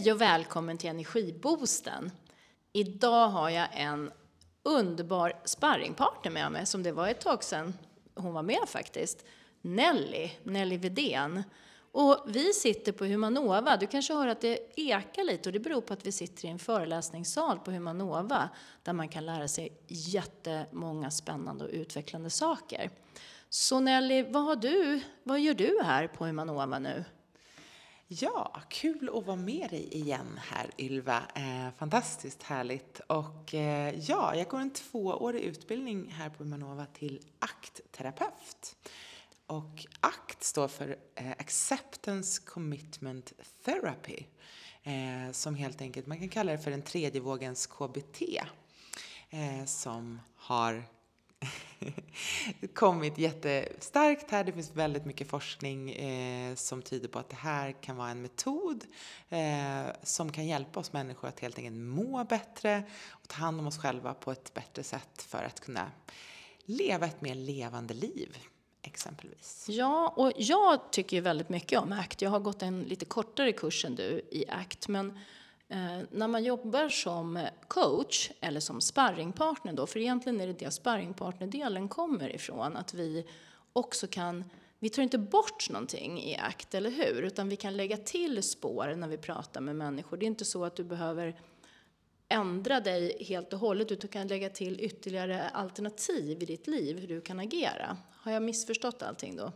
Hej och välkommen till Energiboosten. Idag har jag en underbar sparringpartner med mig som det var ett tag sedan hon var med faktiskt. Nelly, Nelly Vedén. Och vi sitter på Humanova. Du kanske hör att det ekar lite och det beror på att vi sitter i en föreläsningssal på Humanova där man kan lära sig jättemånga spännande och utvecklande saker. Så Nelly, vad, har du, vad gör du här på Humanova nu? Ja, kul att vara med dig igen här Ylva. Eh, fantastiskt härligt. Och eh, ja, jag går en tvåårig utbildning här på Umanova till ACT-terapeut. Och ACT står för eh, Acceptance Commitment Therapy. Eh, som helt enkelt, man kan kalla det för den tredje vågens KBT. Eh, som har kommit jättestarkt här. Det finns väldigt mycket forskning eh, som tyder på att det här kan vara en metod eh, som kan hjälpa oss människor att helt enkelt må bättre och ta hand om oss själva på ett bättre sätt för att kunna leva ett mer levande liv exempelvis. Ja, och jag tycker ju väldigt mycket om ACT. Jag har gått en lite kortare kurs än du i ACT, men eh, när man jobbar som eh, coach eller som sparringpartner då, för egentligen är det det sparringpartnerdelen kommer ifrån, att vi också kan vi tar inte bort någonting i ACT, eller hur? Utan vi kan lägga till spår när vi pratar med människor. Det är inte så att du behöver ändra dig helt och hållet, utan du kan lägga till ytterligare alternativ i ditt liv, hur du kan agera. Har jag missförstått allting då?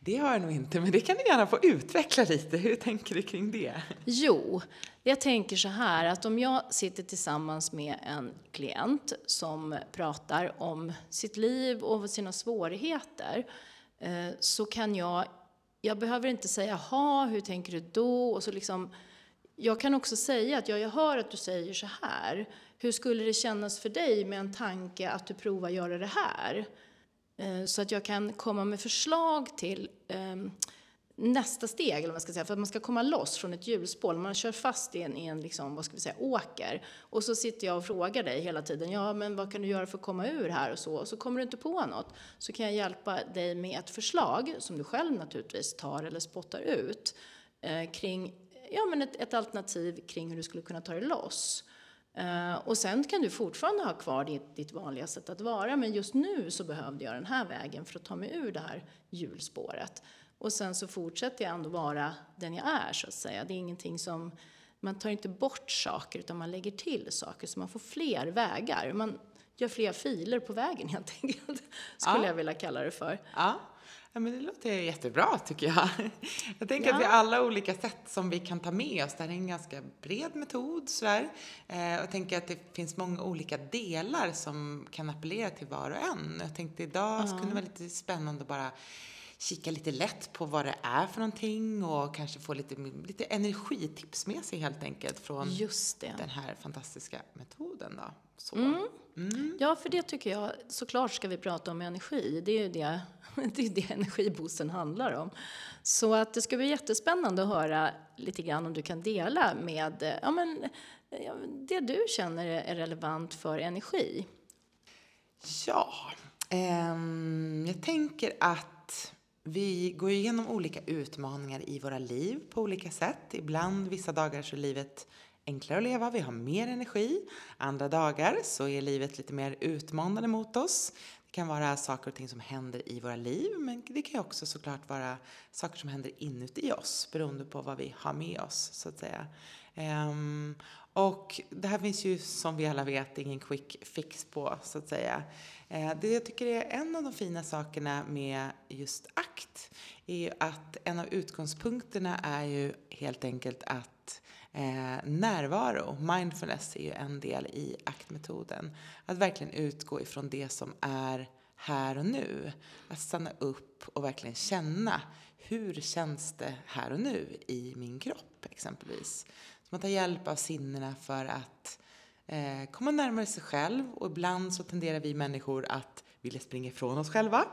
Det har jag nog inte, men det kan du gärna få utveckla lite. Hur tänker du kring det? Jo, jag tänker så här att om jag sitter tillsammans med en klient som pratar om sitt liv och sina svårigheter eh, så kan jag, jag behöver inte säga jaha, hur tänker du då? Och så liksom, jag kan också säga att ja, jag hör att du säger så här. Hur skulle det kännas för dig med en tanke att du provar göra det här? Eh, så att jag kan komma med förslag till ehm, nästa steg, eller vad man ska säga, för att man ska komma loss från ett hjulspår. Man kör fast i en, i en liksom, vad ska vi säga, åker. Och så sitter jag och frågar dig hela tiden, ja men vad kan du göra för att komma ur här och så. Och så kommer du inte på något. Så kan jag hjälpa dig med ett förslag, som du själv naturligtvis tar eller spottar ut, eh, kring ja, men ett, ett alternativ kring hur du skulle kunna ta dig loss. Uh, och sen kan du fortfarande ha kvar ditt, ditt, vanliga sätt att vara, men just nu så behövde jag den här vägen för att ta mig ur det här hjulspåret. Och sen så fortsätter jag ändå vara den jag är, så att säga. Det är ingenting som, man tar inte bort saker, utan man lägger till saker, så man får fler vägar. Man gör fler filer på vägen helt enkelt, skulle ja. jag vilja kalla det för. Ja. Ja, men det låter jättebra tycker jag. Jag tänker ja. att vi har alla olika sätt som vi kan ta med oss. Det här är en ganska bred metod. Sådär. Eh, jag tänker att det finns många olika delar som kan appellera till var och en. Jag tänkte idag ja. skulle det vara lite spännande att bara kika lite lätt på vad det är för någonting och kanske få lite, lite energitips med sig helt enkelt från den här fantastiska metoden. Då. Så. Mm. Mm. Ja, för det tycker jag, såklart ska vi prata om energi. Det är ju det, det, är det energiboosten handlar om. Så att det ska bli jättespännande att höra lite grann om du kan dela med ja, men, det du känner är relevant för energi. Ja, eh, jag tänker att vi går igenom olika utmaningar i våra liv på olika sätt. Ibland, vissa dagar, så är livet enklare att leva, vi har mer energi. Andra dagar så är livet lite mer utmanande mot oss. Det kan vara saker och ting som händer i våra liv, men det kan också såklart vara saker som händer inuti oss, beroende på vad vi har med oss, så att säga. Um, och det här finns ju som vi alla vet ingen quick fix på, så att säga. Uh, det jag tycker är en av de fina sakerna med just ACT är ju att en av utgångspunkterna är ju helt enkelt att Eh, närvaro, mindfulness, är ju en del i aktmetoden. Att verkligen utgå ifrån det som är här och nu. Att stanna upp och verkligen känna hur känns det här och nu i min kropp exempelvis. Så man tar hjälp av sinnena för att eh, komma närmare sig själv och ibland så tenderar vi människor att vilja springa ifrån oss själva.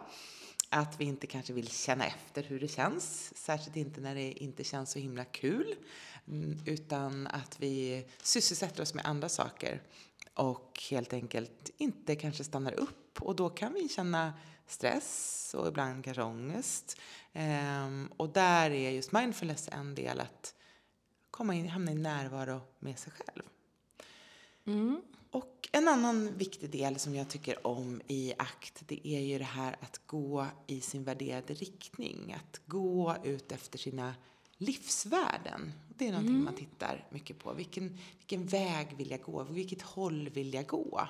Att vi inte kanske vill känna efter hur det känns, särskilt inte när det inte känns så himla kul. Mm, utan att vi sysselsätter oss med andra saker och helt enkelt inte kanske stannar upp. Och då kan vi känna stress och ibland kanske ångest. Ehm, och där är just mindfulness en del att komma in, hamna i närvaro med sig själv. Mm. Och en annan viktig del som jag tycker om i akt, det är ju det här att gå i sin värderade riktning. Att gå ut efter sina livsvärden. Det är någonting man tittar mycket på. Vilken, vilken väg vill jag gå? Vilket håll vill jag gå?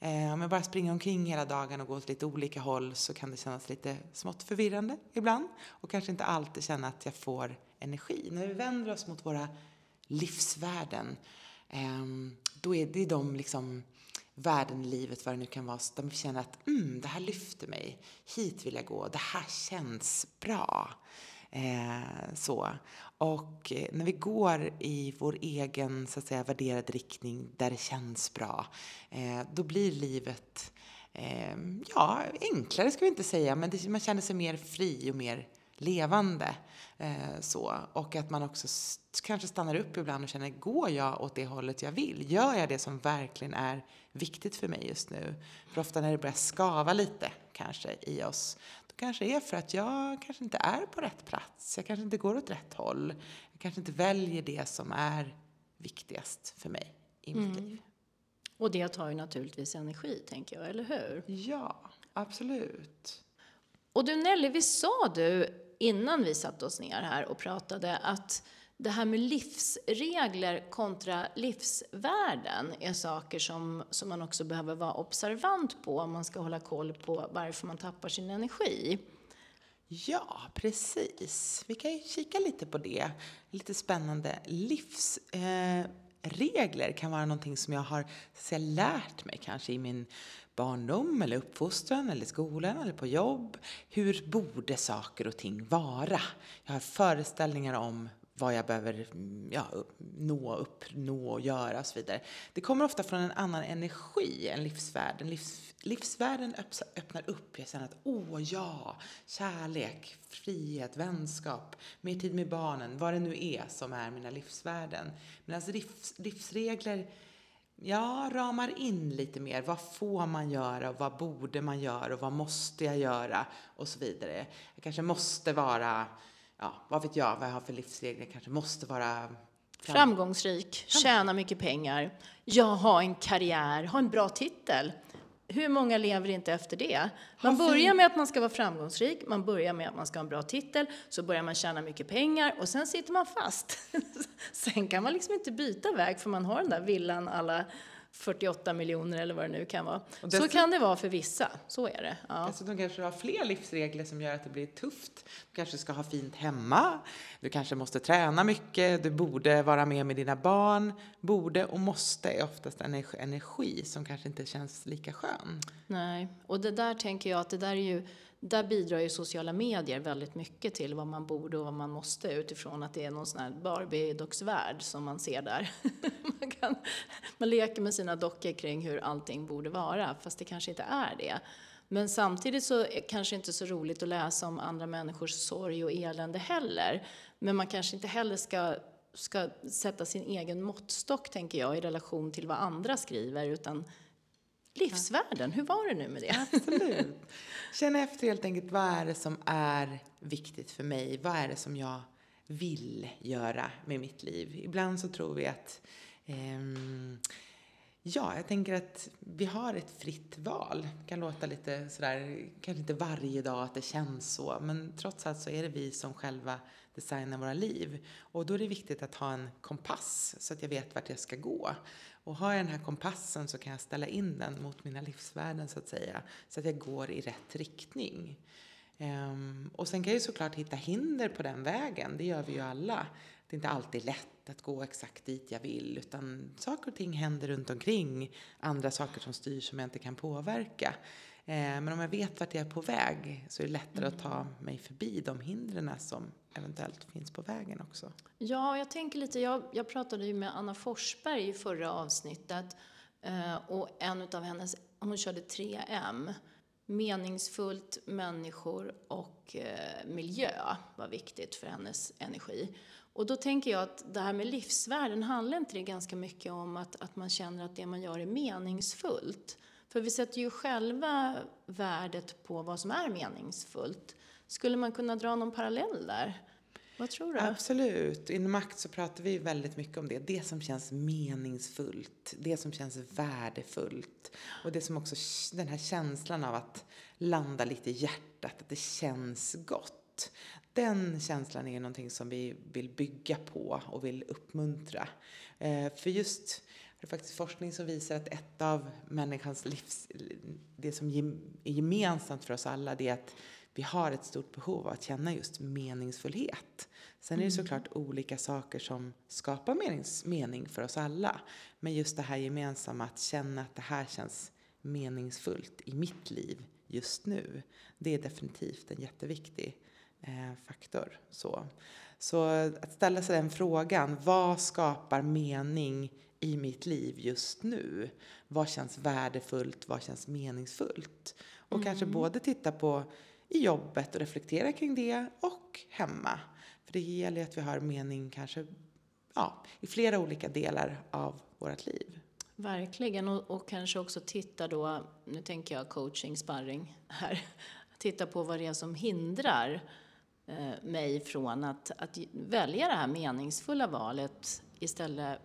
Eh, om jag bara springer omkring hela dagen och går åt lite olika håll så kan det kännas lite smått förvirrande ibland och kanske inte alltid känna att jag får energi. När vi vänder oss mot våra livsvärden eh, då är det de liksom värden i livet, vad det nu kan vara, de känner att mm, det här lyfter mig, hit vill jag gå, det här känns bra. Eh, så. Och eh, när vi går i vår egen så att säga, värderade riktning där det känns bra, eh, då blir livet eh, ja, enklare ska vi inte säga, men det, man känner sig mer fri och mer levande. Eh, så. Och att man också kanske stannar upp ibland och känner, går jag åt det hållet jag vill? Gör jag det som verkligen är viktigt för mig just nu? För ofta när det börjar skava lite kanske i oss, kanske är för att jag kanske inte är på rätt plats. Jag kanske inte går åt rätt håll. Jag kanske inte väljer det som är viktigast för mig i mitt Mm. liv. Och det tar ju naturligtvis energi, tänker jag, eller hur? Ja, absolut. Och du Nelly, visst sa du innan vi satte oss ner här och pratade att det här med livsregler kontra livsvärden är saker som, som man också behöver vara observant på om man ska hålla koll på varför man tappar sin energi. Ja, precis. Vi kan ju kika lite på det. Lite spännande. Livsregler eh, kan vara någonting som jag har så lärt mig kanske i min barndom eller uppfostran eller i skolan eller på jobb. Hur borde saker och ting vara? Jag har föreställningar om vad jag behöver mm, ja, nå, uppnå och göra och så vidare. Det kommer ofta från en annan energi än livsvärlden. Livs, livsvärlden öppnar upp. Jag känner att åh ja, kärlek, frihet, vänskap, mer tid med barnen, vad det nu är som är mina livsvärden. Medan livs, livsregler Ja, ramar in lite mer. Vad får man göra och vad borde man göra och vad måste jag göra och så vidare. Jag kanske måste vara, ja, vad vet jag vad jag har för livsregler. Jag kanske måste vara fram- Framgångsrik, tjäna mycket pengar, ja, ha en karriär, ha en bra titel. Hur många lever inte efter det? Man börjar med att man ska vara framgångsrik, man börjar med att man ska ha en bra titel, så börjar man tjäna mycket pengar och sen sitter man fast. sen kan man liksom inte byta väg för man har den där villan alla 48 miljoner eller vad det nu kan vara. Så kan det vara för vissa, så är det. Ja. Dessutom kanske du har fler livsregler som gör att det blir tufft. Du kanske ska ha fint hemma, du kanske måste träna mycket, du borde vara med med dina barn. Borde och måste är oftast en energi som kanske inte känns lika skön. Nej, och det där tänker jag att det där är ju, där bidrar ju sociala medier väldigt mycket till vad man borde och vad man måste utifrån att det är någon sån här Barbie-docksvärld som man ser där. man, kan, man leker med sina dockor kring hur allting borde vara, fast det kanske inte är det. Men samtidigt så är det kanske inte så roligt att läsa om andra människors sorg och elände heller. Men man kanske inte heller ska ska sätta sin egen måttstock, tänker jag, i relation till vad andra skriver, utan livsvärden, hur var det nu med det? Absolut. Känna efter helt enkelt, vad är det som är viktigt för mig? Vad är det som jag vill göra med mitt liv? Ibland så tror vi att ehm, Ja, jag tänker att vi har ett fritt val. Det kan låta lite sådär, kanske inte varje dag att det känns så, men trots allt så är det vi som själva designa våra liv. Och då är det viktigt att ha en kompass så att jag vet vart jag ska gå. Och har jag den här kompassen så kan jag ställa in den mot mina livsvärden så att säga, så att jag går i rätt riktning. Um, och sen kan jag ju såklart hitta hinder på den vägen, det gör vi ju alla. Det är inte alltid lätt att gå exakt dit jag vill, utan saker och ting händer runt omkring. Andra saker som styr som jag inte kan påverka. Eh, men om jag vet vart jag är på väg så är det lättare att ta mig förbi de hindren som eventuellt finns på vägen också. Ja, jag tänker lite, jag, jag pratade ju med Anna Forsberg i förra avsnittet eh, och en av hennes, hon körde 3M. Meningsfullt, människor och eh, miljö var viktigt för hennes energi. Och då tänker jag att det här med livsvärden, handlar inte det ganska mycket om att, att man känner att det man gör är meningsfullt? För vi sätter ju själva värdet på vad som är meningsfullt. Skulle man kunna dra någon parallell där? Vad tror du? Absolut. Inom makt så pratar vi väldigt mycket om det. Det som känns meningsfullt, det som känns värdefullt. Och det som också, den här känslan av att landa lite i hjärtat, att det känns gott. Den känslan är någonting som vi vill bygga på och vill uppmuntra. Eh, för just det är faktiskt forskning som visar att ett av människans livs, det som är gemensamt för oss alla, det är att vi har ett stort behov av att känna just meningsfullhet. Sen är det mm. såklart olika saker som skapar menings, mening för oss alla. Men just det här gemensamma, att känna att det här känns meningsfullt i mitt liv just nu. Det är definitivt en jätteviktig eh, faktor. Så. så att ställa sig den frågan, vad skapar mening i mitt liv just nu? Vad känns värdefullt? Vad känns meningsfullt? Och mm. kanske både titta på i jobbet och reflektera kring det och hemma. För det gäller ju att vi har mening kanske ja, i flera olika delar av vårt liv. Verkligen, och, och, kanske också titta då, nu tänker jag coaching, sparring här, titta på vad det är som hindrar eh, mig från att, att välja det här meningsfulla valet istället,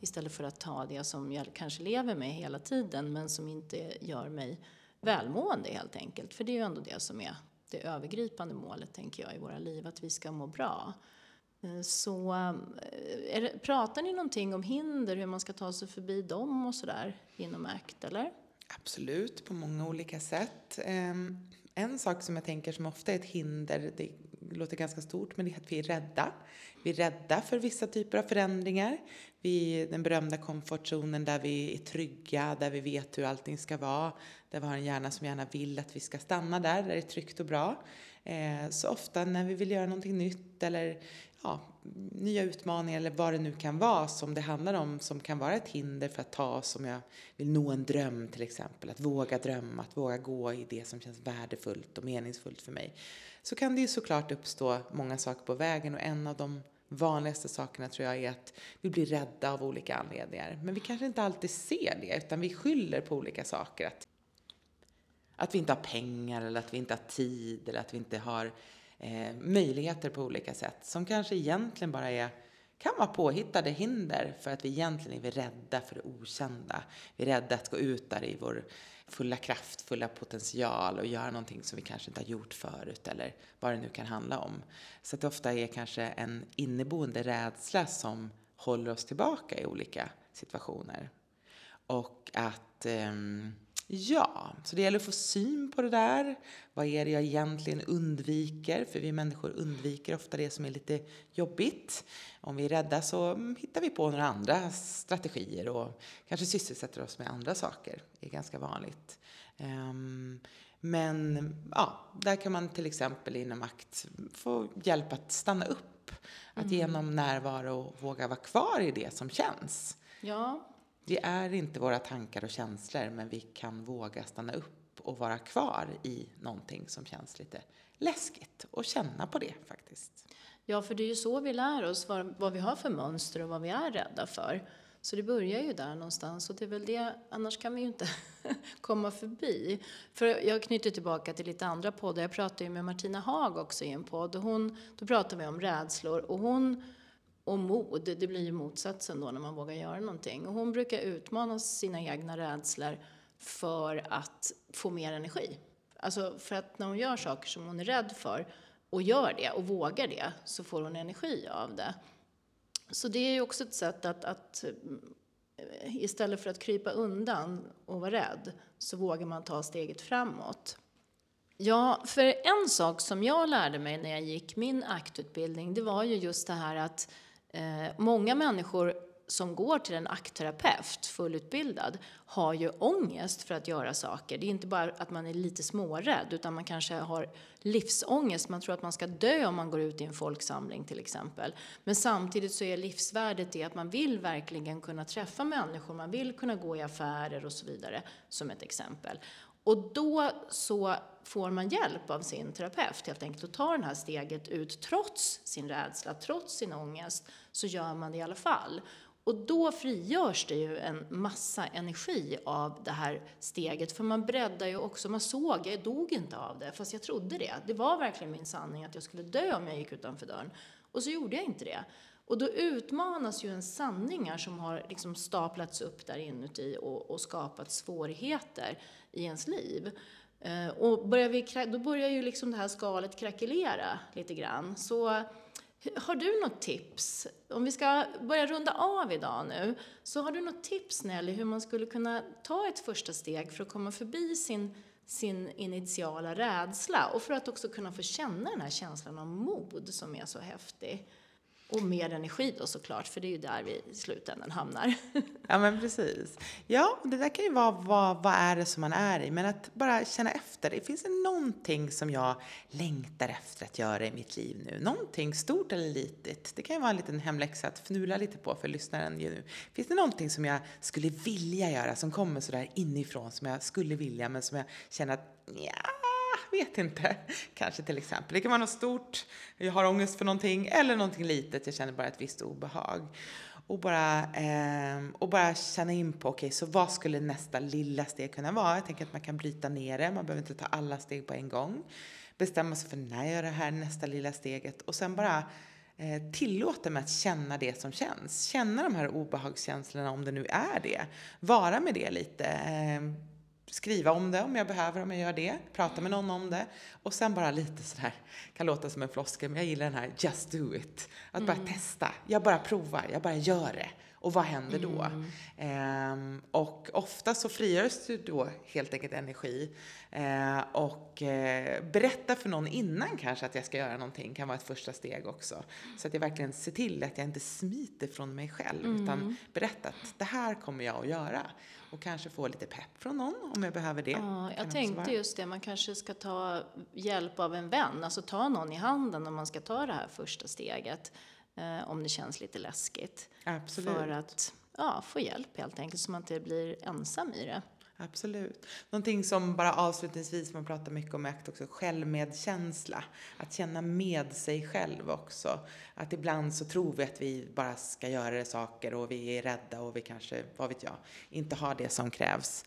istället för att ta det som jag kanske lever med hela tiden men som inte gör mig välmående helt enkelt. För det är ju ändå det som är det övergripande målet, tänker jag, i våra liv, att vi ska må bra. Eh, så eh, det, pratar ni någonting om hinder, hur man ska ta sig förbi dem och sådär inom ACT, eller? Absolut, på många olika sätt. Ehm, en sak som jag tänker som ofta är ett hinder, det låter ganska stort, men det är att vi är rädda. Vi är rädda för vissa typer av förändringar. Vi den berömda komfortzonen där vi är trygga, där vi vet hur allting ska vara. Där vi har en hjärna som gärna vill att vi ska stanna där, där det är tryggt och bra. Eh, så ofta när vi vill göra någonting nytt eller ja, nya utmaningar eller vad det nu kan vara som det handlar om som kan vara ett hinder för att ta som om jag vill nå en dröm till exempel. Att våga drömma, att våga gå i det som känns värdefullt och meningsfullt för mig. Så kan det ju såklart uppstå många saker på vägen och en av de vanligaste sakerna tror jag är att vi blir rädda av olika anledningar. Men vi kanske inte alltid ser det utan vi skyller på olika saker. Att, att vi inte har pengar eller att vi inte har tid eller att vi inte har eh, möjligheter på olika sätt som kanske egentligen bara är kan vara påhittade hinder för att vi egentligen är vi rädda för det okända. Vi är rädda att gå ut där i vår fulla kraft, fulla potential och göra någonting som vi kanske inte har gjort förut eller vad det nu kan handla om. Så att det ofta är kanske en inneboende rädsla som håller oss tillbaka i olika situationer. Och att um, Ja, så det gäller att få syn på det där. Vad är det jag egentligen undviker? För vi människor undviker ofta det som är lite jobbigt. Om vi är rädda så hittar vi på några andra strategier och kanske sysselsätter oss med andra saker. Det är ganska vanligt. Um, men ja, där kan man till exempel inom ACT få hjälp att stanna upp. Att mm. genom närvaro våga vara kvar i det som känns. Ja, vi är inte våra tankar och känslor, men vi kan våga stanna upp och vara kvar i någonting som känns lite läskigt och känna på det faktiskt. Ja, för det är ju så vi lär oss vad, vad vi har för mönster och vad vi är rädda för. Så det börjar ju där någonstans och det är väl det, annars kan vi ju inte komma förbi. För jag knyter tillbaka till lite andra poddar. Jag pratade ju med Martina Haag också i en podd och hon, då pratade vi om rädslor och hon och mod, det blir ju motsatsen då när man vågar göra någonting. Och hon brukar utmana sina egna rädslor för att få mer energi. Alltså för att när hon gör saker som hon är rädd för och gör det och vågar det så får hon energi av det. Så det är ju också ett sätt att, att eh, istället för att krypa undan och vara rädd så vågar man ta steget framåt. Ja, för en sak som jag lärde mig när jag gick min aktutbildning det var ju just det här att Eh, många människor som går till en aktterapeut, fullutbildad, har ju ångest för att göra saker. Det är inte bara att man är lite smårädd, utan man kanske har livsångest. Man tror att man ska dö om man går ut i en folksamling till exempel. Men samtidigt så är livsvärdet det att man vill verkligen kunna träffa människor, man vill kunna gå i affärer och så vidare, som ett exempel. Och då så får man hjälp av sin terapeut helt enkelt att ta det här steget ut trots sin rädsla, trots sin ångest, så gör man det i alla fall. Och då frigörs det ju en massa energi av det här steget, för man breddar ju också, man såg, jag dog inte av det, fast jag trodde det. Det var verkligen min sanning att jag skulle dö om jag gick utanför dörren. Och så gjorde jag inte det. Och då utmanas ju en sanningar som har liksom staplats upp där inuti och, och skapat svårigheter i ens liv. Eh, och börjar vi, då börjar ju liksom det här skalet krackelera lite grann. Så har du något tips? Om vi ska börja runda av idag nu, så har du något tips Nelly hur man skulle kunna ta ett första steg för att komma förbi sin, sin initiala rädsla och för att också kunna få känna den här känslan av mod som är så häftig? Och mer energi då såklart, för det är ju där vi i slutändan hamnar. Ja men precis. Ja, det där kan ju vara vad, vad är det som man är i, men att bara känna efter. Det finns det någonting som jag längtar efter att göra i mitt liv nu? Någonting stort eller litet? Det kan ju vara en liten hemläxa att fnula lite på för lyssnaren ju nu. Finns det någonting som jag skulle vilja göra, som kommer sådär inifrån, som jag skulle vilja, men som jag känner att ja, vet inte. Kanske till exempel. Det kan vara något stort, jag har ångest för någonting, eller någonting litet, jag känner bara ett visst obehag. Och bara, eh, och bara känna in på, okej, okay, så vad skulle nästa lilla steg kunna vara? Jag tänker att man kan bryta ner det, man behöver inte ta alla steg på en gång. Bestämma sig för när jag gör det här nästa lilla steget och sen bara eh, tillåta mig att känna det som känns. Känna de här obehagskänslorna om det nu är det. Vara med det lite. Eh, skriva om det om jag behöver, om jag gör det, prata med någon om det och sen bara lite sådär, kan låta som en floskel, men jag gillar den här just do it. Att bara mm. testa, jag bara provar, jag bara gör det. Och vad händer då? Mm. Ehm, och ofta så frigörs det då helt enkelt energi. Ehm, och eh, berätta för någon innan kanske att jag ska göra någonting kan vara ett första steg också. Så att jag verkligen ser till att jag inte smiter från mig själv mm. utan berätta att det här kommer jag att göra och kanske få lite pepp från någon om jag behöver det. Ja, jag tänkte just det, man kanske ska ta hjälp av en vän, alltså ta någon i handen om man ska ta det här första steget, eh, om det känns lite läskigt. Absolut. För att ja, få hjälp helt enkelt, så man inte blir ensam i det. Absolut. Någonting som bara avslutningsvis man pratar mycket om är också självmedkänsla. Att känna med sig själv också. Att ibland så tror vi att vi bara ska göra saker och vi är rädda och vi kanske, vad vet jag, inte har det som krävs.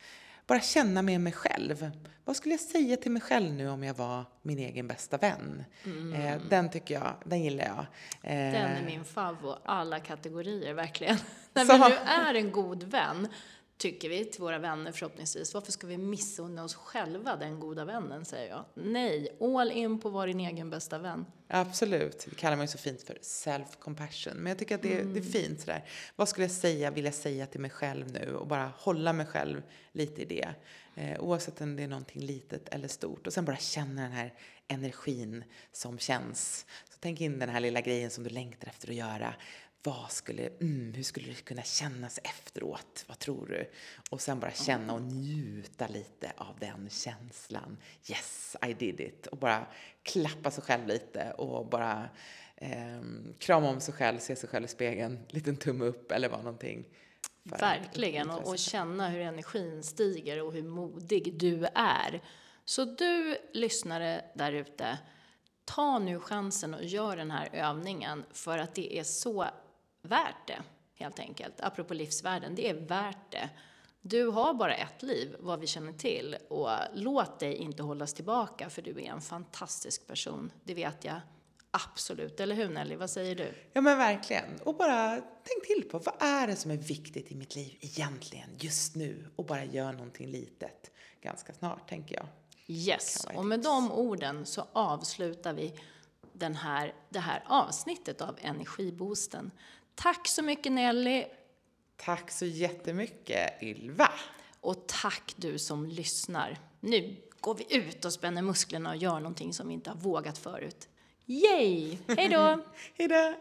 Bara känna med mig själv. Vad skulle jag säga till mig själv nu om jag var min egen bästa vän? Mm. Eh, den tycker jag, den gillar jag. Eh, den är min favorit, alla kategorier verkligen. När nu är en god vän tycker vi till våra vänner förhoppningsvis. Varför ska vi missunna oss själva den goda vännen, säger jag. Nej, all in på vara din egen bästa vän. Absolut. Det kallar man ju så fint för self-compassion. Men jag tycker att det, mm. det är fint sådär. Vad skulle jag säga, vill jag säga till mig själv nu? Och bara hålla mig själv lite i det. Eh, oavsett om det är någonting litet eller stort. Och sen bara känna den här energin som känns. Så tänk in den här lilla grejen som du längtar efter att göra vad skulle, mm, hur skulle det kunna kännas efteråt? Vad tror du? Och sen bara känna och njuta lite av den känslan. Yes, I did it. Och bara klappa sig själv lite och bara eh, krama om sig själv, se sig själv i spegeln, liten tumme upp eller vad någonting. Verkligen, och, och känna hur energin stiger och hur modig du är. Så du lyssnare där ute, ta nu chansen och gör den här övningen för att det är så värt det, helt enkelt. Apropå livsvärden, det är värt det. Du har bara ett liv, vad vi känner till, och låt dig inte hållas tillbaka, för du är en fantastisk person. Det vet jag absolut. Eller hur Nelly, vad säger du? Ja men verkligen. Och bara tänk till på, vad är det som är viktigt i mitt liv egentligen, just nu? Och bara gör någonting litet ganska snart, tänker jag. Yes, och med de orden så avslutar vi den här, det här avsnittet av Energiboosten. Tack så mycket Nelly. Tack så jättemycket Ylva. Och tack du som lyssnar. Nu går vi ut och spänner musklerna och gör någonting som vi inte har vågat förut. Yay! Hej då! Hej då!